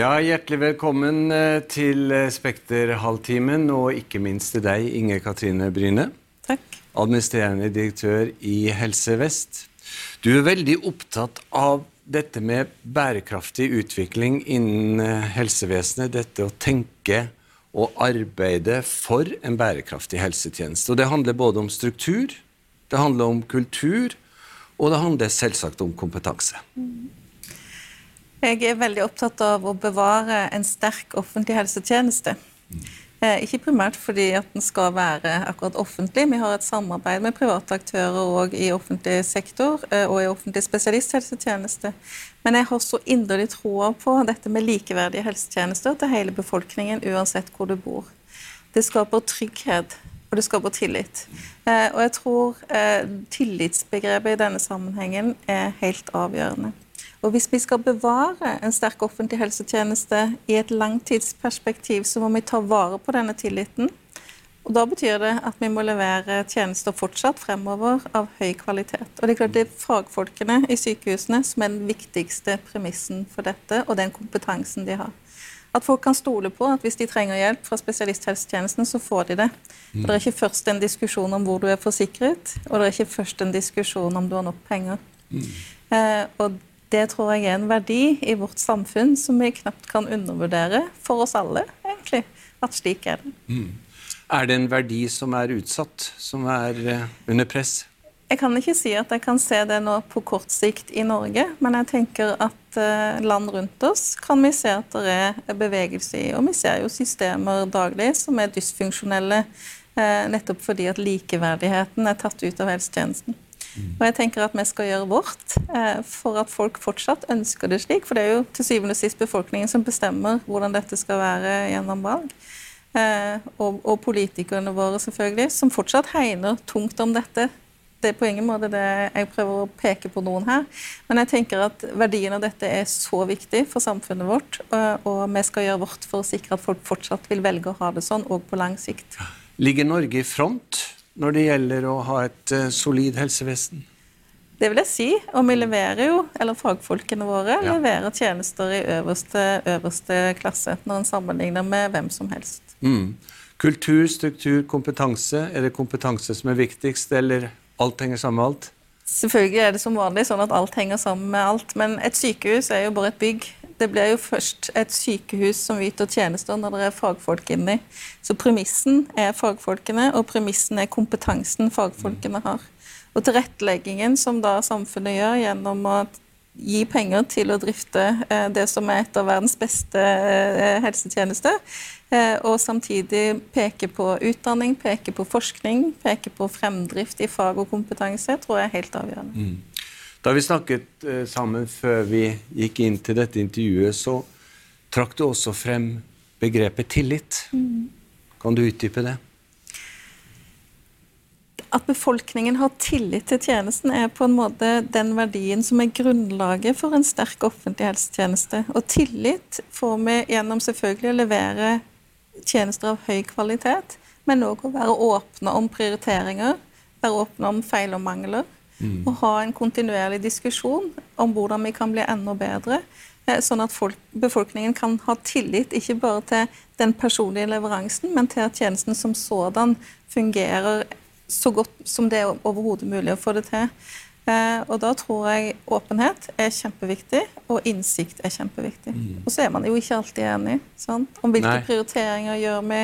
Ja, Hjertelig velkommen eh, til eh, Spekter-halvtimen, og ikke minst til deg, Inge Katrine Bryne. Takk. Administrerende direktør i Helse Vest. Du er veldig opptatt av dette med bærekraftig utvikling innen eh, helsevesenet. Dette å tenke og arbeide for en bærekraftig helsetjeneste. Og Det handler både om struktur, det handler om kultur, og det handler selvsagt om kompetanse. Mm. Jeg er veldig opptatt av å bevare en sterk offentlig helsetjeneste. Eh, ikke primært fordi at den skal være akkurat offentlig. Vi har et samarbeid med private aktører òg i offentlig sektor eh, og i offentlig spesialisthelsetjeneste. Men jeg har så inderlig troa på dette med likeverdige helsetjenester til hele befolkningen, uansett hvor du bor. Det skaper trygghet, og det skaper tillit. Eh, og jeg tror tillitsbegrepet i denne sammenhengen er helt avgjørende. Og hvis vi skal bevare en sterk offentlig helsetjeneste i et langtidsperspektiv, så må vi ta vare på denne tilliten. Og Da betyr det at vi må levere tjenester fortsatt fremover av høy kvalitet. Og Det er klart det er fagfolkene i sykehusene som er den viktigste premissen for dette, og den kompetansen de har. At folk kan stole på at hvis de trenger hjelp fra spesialisthelsetjenesten, så får de det. For Det er ikke først en diskusjon om hvor du er forsikret, og det er ikke først en diskusjon om du har nok penger. Mm. Eh, og det tror jeg er en verdi i vårt samfunn som vi knapt kan undervurdere for oss alle, egentlig. At slik er det. Mm. Er det en verdi som er utsatt, som er eh, under press? Jeg kan ikke si at jeg kan se det nå på kort sikt i Norge, men jeg tenker at eh, land rundt oss kan vi se at det er bevegelse i. Og vi ser jo systemer daglig som er dysfunksjonelle, eh, nettopp fordi at likeverdigheten er tatt ut av helsetjenesten. Og jeg tenker at vi skal gjøre vårt eh, for at folk fortsatt ønsker det slik. For det er jo til syvende og sist befolkningen som bestemmer hvordan dette skal være gjennom valg. Eh, og, og, politikerne våre, selvfølgelig, som fortsatt hegner tungt om dette. Det er på ingen måte det jeg prøver å peke på noen her. Men jeg tenker at verdien av dette er så viktig for samfunnet vårt, og, og vi skal gjøre vårt for å sikre at folk fortsatt vil velge å ha det sånn, òg på lang sikt. Ligger Norge i front når det gjelder å ha et uh, solid helsevesen? Det vil jeg si. Og vi leverer jo, eller fagfolkene våre ja. leverer tjenester i øverste, øverste, klasse når en sammenligner med hvem som helst. Mm. Kultur, struktur, kompetanse. Er det kompetanse som er viktigst, eller alt henger sammen med alt? Selvfølgelig er det som vanlig sånn at alt henger sammen med alt. Men et sykehus er jo bare et bygg. Det blir jo først et sykehus som yter tjenester når det er fagfolk inni. Så premissen er fagfolkene, og premissen er kompetansen fagfolkene har. Og tilretteleggingen som da samfunnet gjør gjennom å gi penger til å drifte eh, det som er et av verdens beste eh, helsetjenester, eh, og samtidig peke på utdanning, peke på forskning, peke på fremdrift i fag og kompetanse, tror jeg er helt avgjørende. Mm. Da vi snakket eh, sammen før vi gikk inn til dette intervjuet, så trakk du også frem begrepet tillit. Mm. Kan du utdype det? At befolkningen har tillit til tjenesten, er på en måte den verdien som er grunnlaget for en sterk offentlig helsetjeneste. Og tillit får vi gjennom selvfølgelig å levere tjenester av høy kvalitet, men òg å være åpne om prioriteringer, være åpne om feil og mangler. Mm. Og ha en kontinuerlig diskusjon om hvordan vi kan bli enda bedre. Eh, sånn at folk, befolkningen kan ha tillit ikke bare til den personlige leveransen, men til at tjenesten som sådan fungerer så godt som det er overhodet mulig å få det til. Eh, og da tror jeg åpenhet er kjempeviktig, og innsikt er kjempeviktig. Mm. Og så er man jo ikke alltid enig sant? om hvilke Nei. prioriteringer gjør vi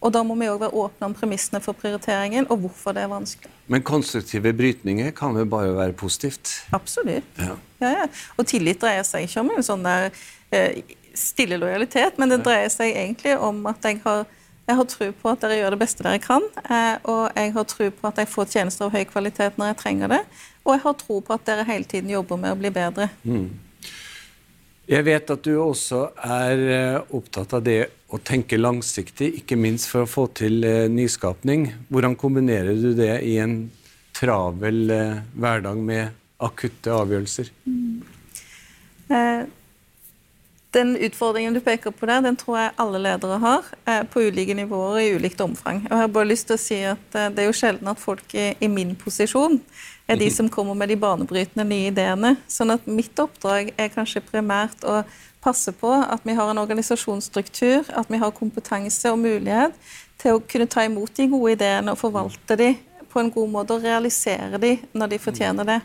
og da må vi òg være åpne om premissene for prioriteringen, og hvorfor det er vanskelig. Men konstruktive brytninger kan jo bare være positivt? Absolutt. Ja. Ja, ja. Og tillit dreier seg ikke om en sånn der eh, stille lojalitet, men det dreier seg egentlig om at jeg har, jeg har tro på at dere gjør det beste dere kan, eh, og jeg har tro på at jeg får tjenester av høy kvalitet når jeg trenger det, og jeg har tro på at dere hele tiden jobber med å bli bedre. Mm. Jeg vet at du også er eh, opptatt av det å tenke langsiktig, ikke minst for å få til eh, nyskapning. Hvordan kombinerer du det i en travel eh, hverdag med akutte avgjørelser? Mm. Den utfordringen du peker på der, den tror jeg alle ledere har, eh, på ulike nivåer i ulikt omfang. Og jeg har bare lyst til å si at Det er jo sjelden at folk i min posisjon er de som kommer med de banebrytende nye ideene. Sånn at mitt oppdrag er kanskje primært å passe på at vi har en organisasjonsstruktur, at vi har kompetanse og mulighet til å kunne ta imot de gode ideene og forvalte de på en god måte og realisere de når de fortjener det.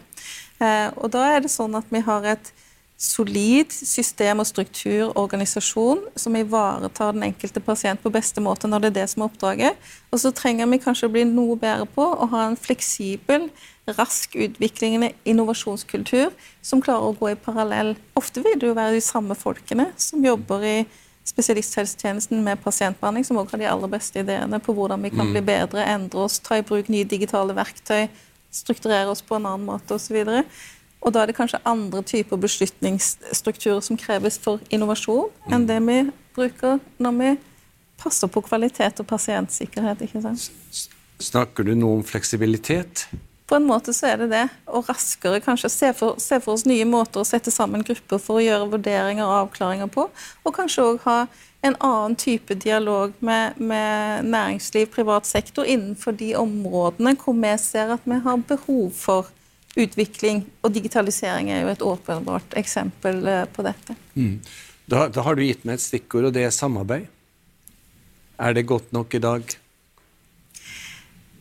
Eh, og da er det sånn at vi har et solid system og struktur organisasjon som ivaretar den enkelte pasient på beste måte når det er det som er oppdraget. Og så trenger vi kanskje å bli noe bedre på å ha en fleksibel, rask utviklende innovasjonskultur som klarer å gå i parallell. Ofte vil det jo være de samme folkene som jobber i spesialisthelsetjenesten med pasientbehandling, som også har de aller beste ideene på hvordan vi kan bli mm. bedre, endre oss, ta i bruk nye digitale verktøy, strukturere oss på en annen måte osv. Og da er det kanskje andre typer beslutningsstrukturer som kreves for innovasjon, enn mm. det vi bruker når vi passer på kvalitet og pasientsikkerhet. ikke sant? Snakker du nå om fleksibilitet? På en måte så er det det. Og raskere kanskje se for, se for oss nye måter å sette sammen grupper for å gjøre vurderinger og avklaringer på. Og kanskje òg ha en annen type dialog med, med, næringsliv, privat sektor, innenfor de områdene hvor vi ser at vi har behov for utvikling, og digitalisering er jo et åpenbart eksempel eh, på dette. Mm. Da, da, har du gitt meg et stikkord, og det er samarbeid. Er det godt nok i dag?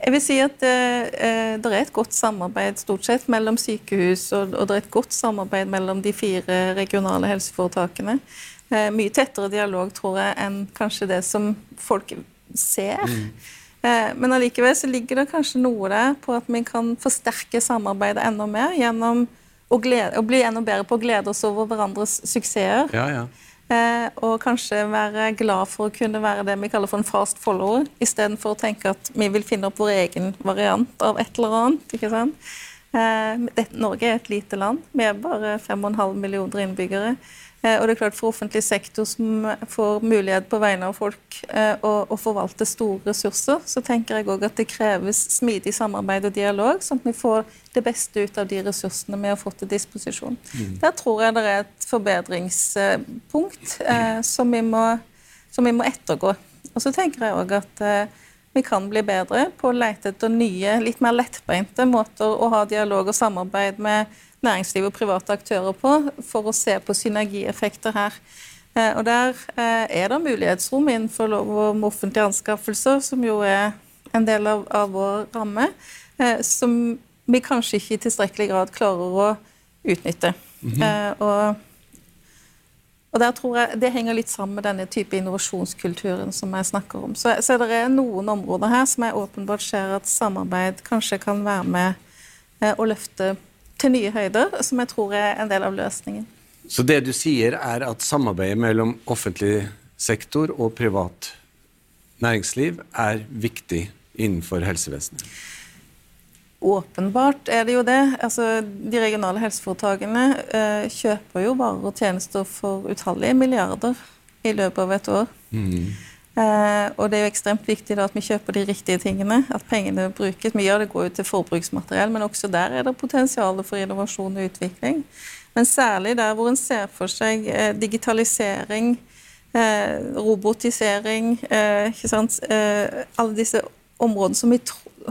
Jeg vil si at eh, eh det er et godt samarbeid stort sett mellom sykehus, og, og det er et godt samarbeid mellom de fire regionale helseforetakene. Eh, mye tettere dialog, tror jeg, enn kanskje det som folk ser. Mm. Eh, men allikevel så ligger det kanskje noe der på at vi kan forsterke samarbeidet enda mer gjennom å, glede, å bli enda bedre på å glede oss over hverandres suksesser. Ja, ja. Eh, og kanskje være glad for å kunne være det vi kaller for en fast follower, istedenfor å tenke at vi vil finne opp vår egen variant av et eller annet. ikke sant? Eh, Norge er et lite land. Vi er bare 5,5 millioner innbyggere. Eh, og det er klart For offentlig sektor som får mulighet på vegne av folk eh, å, å forvalte store ressurser, så tenker jeg òg at det kreves smidig samarbeid og dialog, sånn at vi får det beste ut av de ressursene vi har fått til disposisjon. Mm. Der tror jeg det er et forbedringspunkt eh, som, vi må, som, vi må, ettergå. Og så tenker jeg òg at eh, vi kan bli bedre på å lete etter nye, litt mer lettbeinte måter å ha dialog og samarbeid med næringsliv og private aktører på for å se på synergieffekter her. Eh, og Der eh, er det mulighetsrom innenfor lov om offentlige anskaffelser, som jo er en del av, av vår ramme, eh, som vi kanskje ikke i tilstrekkelig grad klarer å utnytte. Mm -hmm. og, og der tror jeg Det henger litt sammen med denne type innovasjonskulturen som jeg snakker om. Så, så det er noen områder her som jeg åpenbart ser at samarbeid kanskje kan være med å løfte til nye høyder, som jeg tror er en del av løsningen. Så det du sier, er at samarbeidet mellom offentlig sektor og privat næringsliv er viktig innenfor helsevesenet? Åpenbart er det jo det. Altså, de regionale helseforetakene eh, kjøper jo varer og tjenester for utallige milliarder i løpet av et år. Mm. Eh, og det er jo ekstremt viktig da, at vi kjøper de riktige tingene. At pengene brukes. Mye av det går jo til forbruksmateriell, men også der er det potensial for innovasjon og utvikling. Men særlig der hvor en ser for seg eh, digitalisering, eh, robotisering ikke sant? Alle disse områdene som vi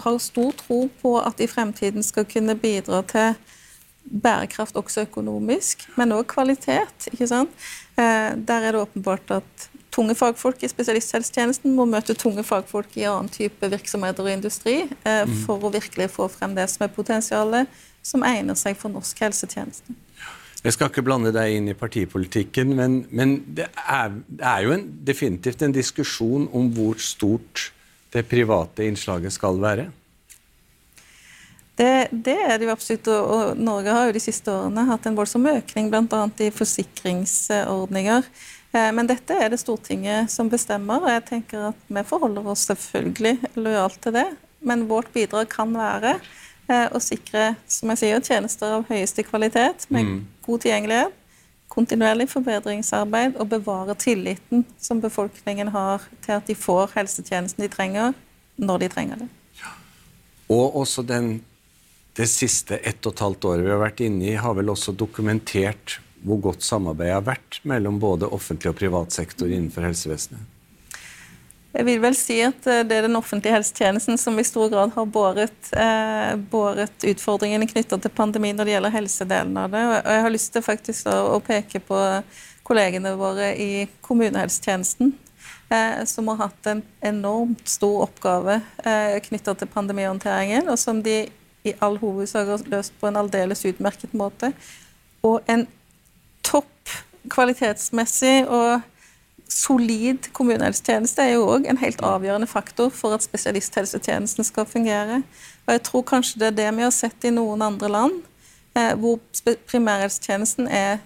har stor tro på at i fremtiden skal kunne bidra til bærekraft også økonomisk, men òg kvalitet. ikke sant? Der er det åpenbart at tunge fagfolk i spesialisthelsetjenesten må møte tunge fagfolk i annen type virksomheter og industri eh, mm. for å virkelig få frem det som er potensialet som egner seg for norsk helsetjeneste. Jeg skal ikke blande deg inn i partipolitikken, men, men det, er, det, er, jo en, definitivt en diskusjon om hvor stort det private innslaget skal være. Det, det, er det jo absolutt. og Norge har jo de siste årene hatt en voldsom økning bl.a. i forsikringsordninger. Eh, men dette er det Stortinget som bestemmer, og jeg tenker at vi forholder oss selvfølgelig lojalt til det. Men vårt bidrag kan være eh, å sikre som jeg sier, tjenester av høyeste kvalitet med mm. god tilgjengelighet, kontinuerlig forbedringsarbeid og bevare tilliten som befolkningen har til at de får helsetjenesten de trenger, når de trenger det. Og også den, det siste ett og et halvt året vi har vært inne i, har vel også dokumentert hvor godt samarbeidet har vært mellom både offentlig og privat sektor innenfor helsevesenet? Jeg vil vel si at eh, det er den offentlige helsetjenesten som i stor grad har båret, eh, båret utfordringene knytta til pandemien når det gjelder helsedelen av det. Og jeg har lyst til faktisk å, å peke på kollegene våre i kommunehelsetjenesten. Eh, som har hatt en enormt stor oppgave eh, knytta til pandemihåndteringen, og som de i all hovedsak har løst på en aldeles utmerket måte. Og en topp kvalitetsmessig og solid kommunehelsetjeneste er jo òg en helt avgjørende faktor for at spesialisthelsetjenesten skal fungere. Og jeg tror kanskje det er det vi har sett i noen andre land, eh, hvor primærhelsetjenesten er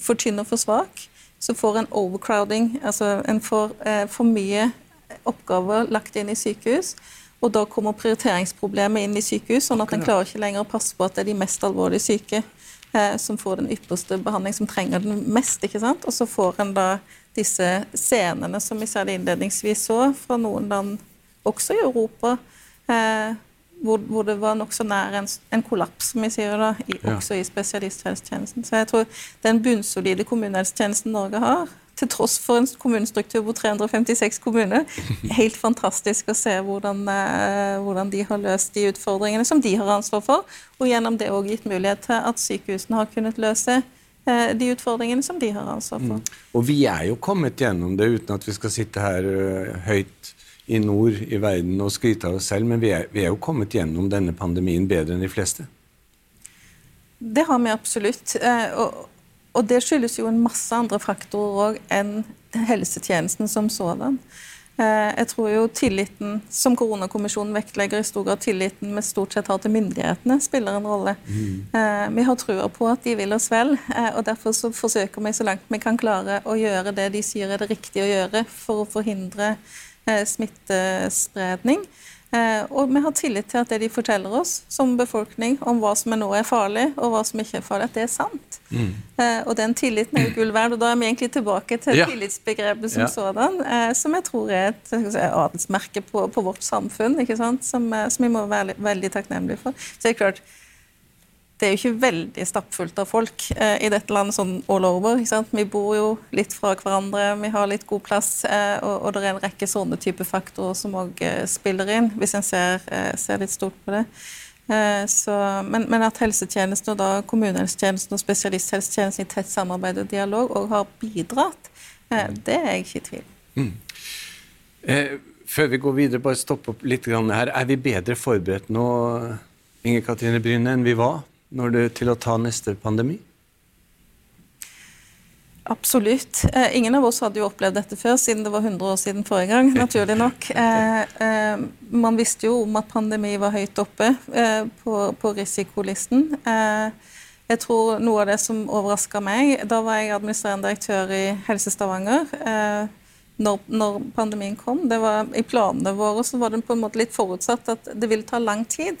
for tynn og for svak. Så får en overcrowding, altså en får eh, for mye oppgaver lagt inn i sykehus. Og da kommer prioriteringsproblemet inn i sykehus, sånn at en klarer ikke lenger å passe på at det er de mest alvorlig syke som får den ypperste behandling, som trenger den mest. ikke sant? Og så får en da disse scenene som vi særlig det innledningsvis så, fra noen land, også i Europa, eh, hvor, hvor, det var nokså nær en, en, kollaps, som vi sier da, i, også i spesialisthelsetjenesten. Så jeg tror den bunnsolide kommunehelsetjenesten Norge har, til tross for en kommunestruktur på 356 kommuner. Helt fantastisk å se hvordan, eh, hvordan, de har løst de utfordringene som de har ansvar for, og gjennom det òg gitt mulighet til at sykehusene har kunnet løse Eh, de utfordringene som de har ansvar for. Mm. Og vi er jo kommet gjennom det uten at vi skal sitte her uh, høyt i nord i verden og skryte av oss selv, men vi er, vi er, jo kommet gjennom denne pandemien bedre enn de fleste. Det har vi absolutt. Og, og, det skyldes jo en masse andre faktorer òg enn helsetjenesten som sådan. Eh, jeg tror jo tilliten, som koronakommisjonen vektlegger i stor grad tilliten vi stort sett har til myndighetene, spiller en rolle. Mm. Vi har trua på at de vil oss vel, eh, og derfor så forsøker vi så langt vi kan klare å gjøre det de sier er det riktige å gjøre for å forhindre smittespredning. Eh, og vi har tillit til at det de forteller oss som befolkning om hva som er nå er farlig, og hva som ikke er farlig, at det er sant. Mm. Eh, og den tilliten er jo gull verd. Og da er vi egentlig tilbake til ja. tillitsbegrepet som ja. sådan, eh, som jeg tror er et si, adelsmerke på, på, vårt samfunn, ikke sant? Som, som vi må være veldig takknemlige for. Så det er klart, det er jo ikke veldig stappfullt av folk eh, i dette landet sånn all over. Vi bor jo litt fra hverandre, vi har litt god plass, eh, og, og, det er en rekke sånne type faktorer som òg eh, spiller inn, hvis en ser, eh, ser, litt stort på det. Eh, så, men, men, at helsetjenesten og da kommunehelsetjenesten og spesialisthelsetjenesten i tett samarbeid og dialog òg har bidratt, eh, det er jeg ikke i tvil om. Mm. før vi går videre, bare stoppe opp litt her. Er vi bedre forberedt nå, Inger Katrine Bryne, enn vi var det, til å ta neste pandemi? Absolutt. Eh, ingen av oss hadde jo opplevd dette før, siden det var 100 år siden forrige gang. naturlig nok. Eh, eh, man visste jo om at pandemi var høyt oppe eh, på, på, risikolisten. Eh, jeg tror noe av det som overraska meg Da var jeg administrerende direktør i Helse Stavanger. Eh, når, når, pandemien kom. Var, I planene våre var det på en måte litt forutsatt at det ville ta lang tid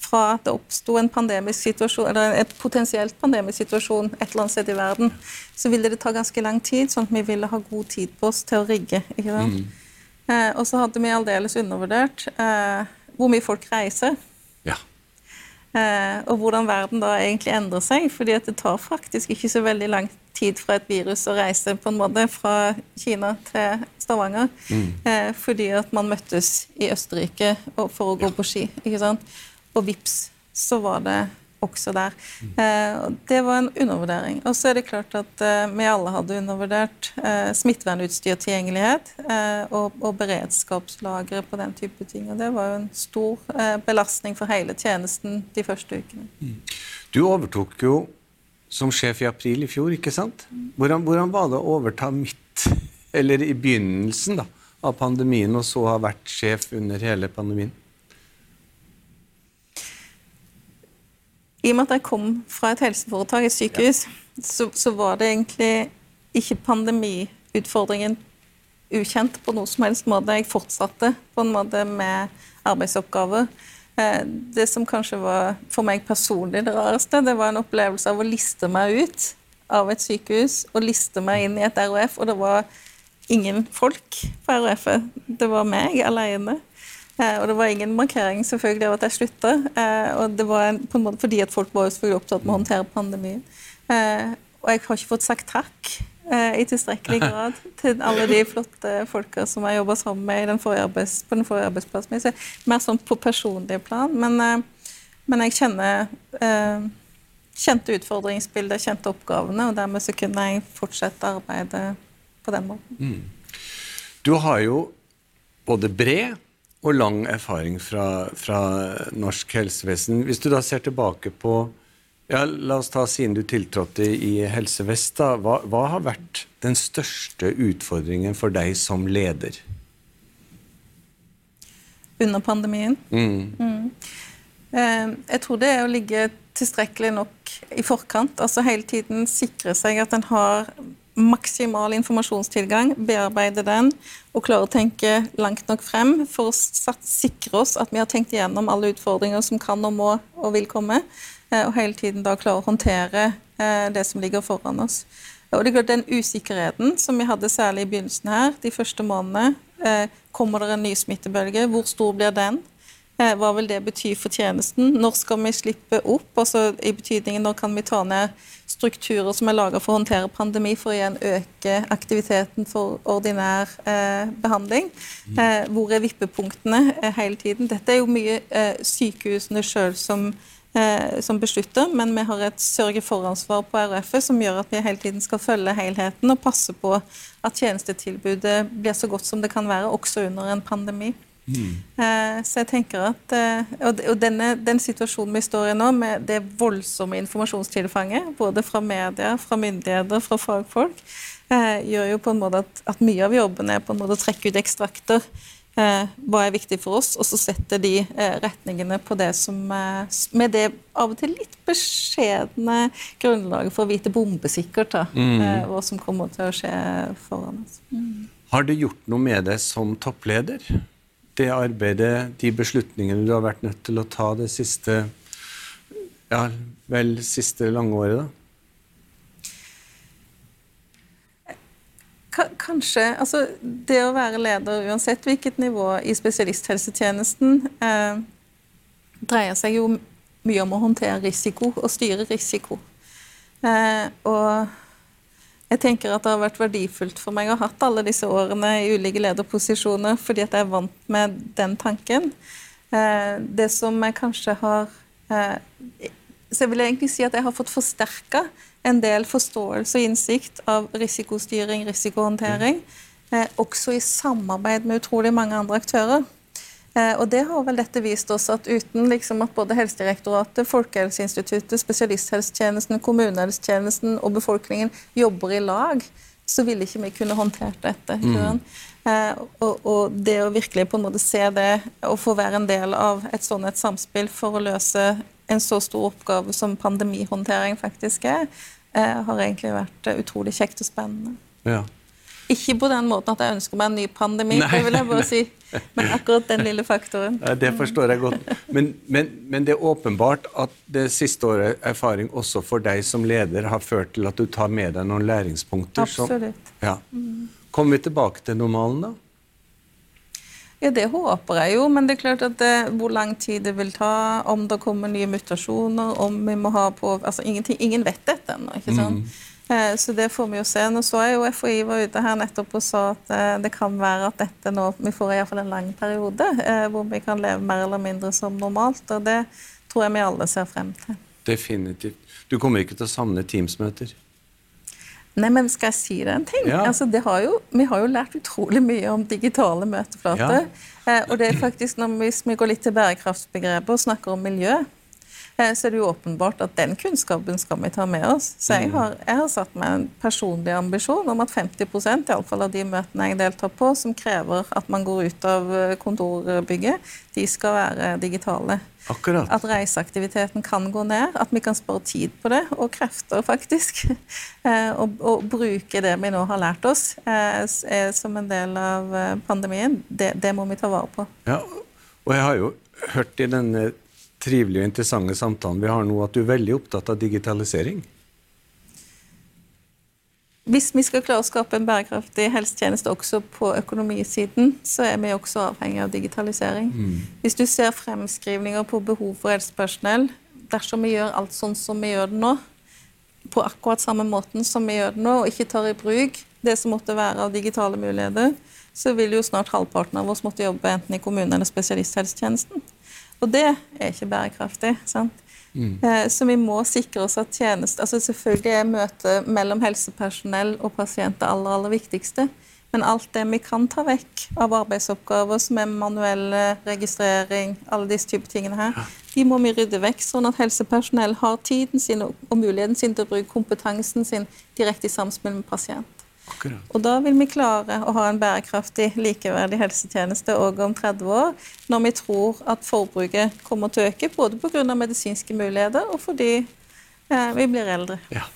fra det oppsto en pandemisk situasjon, eller et potensielt pandemisk situasjon et eller annet sted i verden, så ville det ta ganske lang tid, sånn at vi ville ha god tid på oss til å rigge. ikke sant? Mm. Eh, og så hadde vi aldeles undervurdert eh, hvor mye folk reiser. Ja. Eh, og hvordan verden da egentlig endrer seg. fordi at det tar faktisk ikke så veldig lang tid fra et virus å reise på en måte fra Kina til Stavanger. Mm. Eh, fordi at man møttes i Østerrike for å gå ja. på ski. ikke sant? Og vips, så var det også der. Eh, det var en undervurdering. Og så er det klart at eh, vi alle hadde undervurdert eh, smittevernutstyr tilgjengelighet og, og beredskapslagre på den type ting. Og det var jo en stor belastning for hele tjenesten de første ukene. Mm. Du overtok jo som sjef i april i fjor, ikke sant? Hvordan, hvordan var det å overta midt, eller i begynnelsen da, av pandemien, og så ha vært sjef under hele pandemien? I og med at jeg kom fra et helseforetak, et sykehus, ja. så, så, var det egentlig ikke pandemiutfordringen ukjent på noe som helst måte. Jeg fortsatte på en måte med arbeidsoppgaver. Eh, det som kanskje var for meg personlig det rareste, det var en opplevelse av å liste meg ut av et sykehus og liste meg inn i et ROF, og det var ingen folk på ROF-et. Det var meg alene. Eh, og det var ingen markering selvfølgelig av at jeg slutta. Eh, og det var på en måte fordi at folk var jo selvfølgelig opptatt med å håndtere pandemien. Eh, og jeg har ikke fått sagt takk i tilstrekkelig grad til alle de flotte folka som jeg jobba sammen med den arbeids, på den forrige arbeidsplassen min. Mer sånn på personlig plan. Men, men jeg kjenner kjente utfordringsbildet, kjente oppgavene, og dermed så kunne jeg fortsette arbeidet på den måten. Mm. Du har jo både bred og lang erfaring fra, fra, norsk helsevesen. Hvis du da ser tilbake på ja, La oss ta siden du tiltrådte i Helse Vest. da, hva, hva har vært den største utfordringen for deg som leder? Under pandemien? Mm. Mm. Eh, jeg tror det er å ligge tilstrekkelig nok i forkant. Altså hele tiden sikre seg at en har maksimal informasjonstilgang, bearbeide den og klare å tenke langt nok frem for å sikre oss at vi har tenkt igjennom alle utfordringer som kan og må og vil komme, eh, og hele tiden da klare å håndtere eh, det som ligger foran oss. Og det er klart Den usikkerheten som vi hadde særlig i begynnelsen her, de første månedene. Eh, kommer det en ny smittebølge? Hvor stor blir den? Eh, hva vil det bety for tjenesten? Når skal vi slippe opp? Altså I betydningen når kan vi ta ned strukturer som er laga for å håndtere pandemi, for å igjen øke aktiviteten for ordinær eh, behandling? Eh, hvor er vippepunktene eh, hele tiden? Dette er jo mye eh, sykehusene sjøl som, eh, som beslutter, men vi har et sørge-for-ansvar på RF-et som gjør at vi hele tiden skal følge helheten og passe på at tjenestetilbudet blir så godt som det kan være, også under en pandemi. Mm. Så jeg tenker at eh, Og denne, den situasjonen vi står i nå, med det voldsomme informasjonstilfanget, både fra media, fra myndigheter, fra fagfolk, eh, gjør jo på en måte at, at mye av jobben er på en måte å trekke ut ekstrakter. Hva er viktig for oss, og så sette de retningene på det som Med det av og til litt beskjedne grunnlaget for å vite bombesikkert da, mm. hva som kommer til å skje foran oss. Mm. Har det gjort noe med deg som toppleder? Det arbeidet, de beslutningene du har vært nødt til å ta det siste ja, vel siste lange året, da? Kanskje. Altså, det å være leder, uansett hvilket nivå i spesialisthelsetjenesten, eh, dreier seg jo mye om å håndtere risiko og styre risiko. Eh, og jeg tenker at det har vært verdifullt for meg å ha hatt alle disse årene i ulike lederposisjoner, fordi at jeg er vant med den tanken. Eh, det som jeg kanskje har eh, Så jeg vil egentlig si at jeg har fått forsterka en del forståelse og innsikt av risikostyring, risikohåndtering, eh, også i samarbeid med utrolig mange andre aktører. Eh, og det har vel dette vist oss at uten liksom at både Helsedirektoratet, Folkehelseinstituttet, spesialisthelsetjenesten, kommunehelsetjenesten og befolkningen jobber i lag, så ville ikke vi kunne håndtert dette. Mm. Eh, og, og, det å virkelig på en måte se det og få være en del av et sånn et samspill for å løse en så stor oppgave som pandemihåndtering faktisk er, eh, har egentlig vært utrolig kjekt og spennende. Ja. Ikke på den måten at jeg ønsker meg en ny pandemi, Nei. det vil jeg bare si. Men akkurat den lille faktoren. Ja, det forstår jeg godt. Men, men, men, det er åpenbart at det siste året erfaring også for deg som leder har ført til at du tar med deg noen læringspunkter. Absolutt. Så, ja. Kommer vi tilbake til normalen, da? Ja, Det håper jeg jo, men det er klart at det, hvor lang tid det vil ta, om det kommer nye mutasjoner, om vi må ha på altså Ingen vet dette ennå. ikke sant? Mm. Eh, så det får vi jo se. Nå så jeg jo FHI var ute her nettopp og sa at eh, det kan være at dette nå Vi får iallfall en lang periode eh, hvor vi kan leve mer eller mindre som normalt. Og det tror jeg vi alle ser frem til. Definitivt. Du kommer ikke til å savne Teams-møter? Nei, men skal jeg si deg en ting? Ja. Altså, har jo, vi har jo lært utrolig mye om digitale møteflater. Ja. og det er faktisk når vi, vi går litt til bærekraftsbegrepet og snakker om miljø, så er det jo åpenbart at den kunnskapen skal vi ta med oss. Så jeg mm. har, jeg har satt meg en personlig ambisjon om at 50% i alle fall av de møtene jeg deltar på, som krever at man går ut av eh, kontorbygget, de skal være digitale. Akkurat. At reiseaktiviteten kan gå ned, at vi kan spare tid på det, og krefter, faktisk. Eh, og, og bruke det vi nå har lært oss som en del av pandemien. Det, det må vi ta vare på. Ja, og jeg har jo hørt i denne trivelige og interessante samtalen vi har nå, at du er veldig opptatt av digitalisering? Hvis vi skal klare å skape en bærekraftig helsetjeneste også på økonomisiden, så er vi også avhengig av digitalisering. Mm. Hvis du ser fremskrivninger på behov for helsepersonell, dersom vi gjør alt sånn som vi gjør det nå, på akkurat samme måten som vi gjør det nå, og ikke tar i bruk det som måtte være av digitale muligheter, så vil jo snart halvparten av oss måtte jobbe enten i kommunen eller spesialisthelsetjenesten. Og det er ikke bærekraftig. sant? Mm. Eh, så vi må sikre oss at tjeneste altså Selvfølgelig er møtet mellom helsepersonell og pasient det aller, aller viktigste. Men alt det vi kan ta vekk av arbeidsoppgaver, som er manuell registrering, alle disse typer tingene her, de må vi rydde vekk, sånn at helsepersonell har tiden sin og muligheten sin til å bruke kompetansen sin direkte i samspill med pasient. Akkurat. Og da vil vi klare å ha en bærekraftig, likeverdig helsetjeneste òg om 30 år, når vi tror at forbruket kommer til å øke, både pga. medisinske muligheter og fordi eh, vi blir eldre. Ja.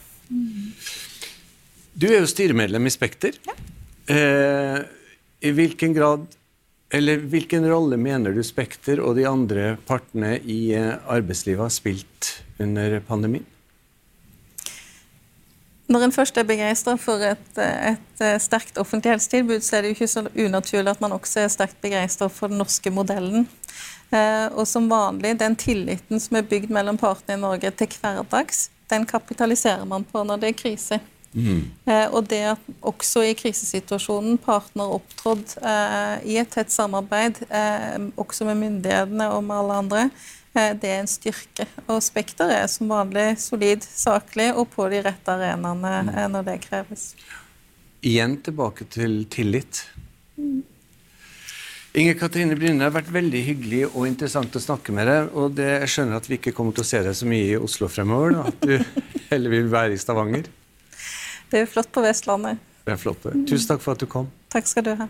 Du er jo styremedlem i Spekter. Ja. Eh, I hvilken grad eller hvilken rolle mener du Spekter og de andre partene i eh, arbeidslivet har spilt under pandemien? Når en først er begeistra for et, et, eh, sterkt offentlig helsetilbud, så er det jo ikke så unaturlig at man også er sterkt begeistra for den norske modellen. og som vanlig, den tilliten som er bygd mellom partene i Norge til hverdags, den kapitaliserer man på når det er krise. Mm. Eh, og det at også i krisesituasjonen partene har opptrådt eh, i et tett samarbeid, eh, også med myndighetene og med alle andre, eh, det er en styrke. Og Spekter er som vanlig solid, saklig og på de rette arenaene mm. Eh, når det kreves. Igjen tilbake til tillit. Mm. Inger Katrine Brynne, det har vært veldig hyggelig og interessant å snakke med deg. og det, Jeg skjønner at vi ikke kommer til å se deg så mye i Oslo fremover. Da. At du heller vil være i Stavanger. Det er flott på Vestlandet. Det er flott. Tusen takk for at du kom. Takk skal du ha.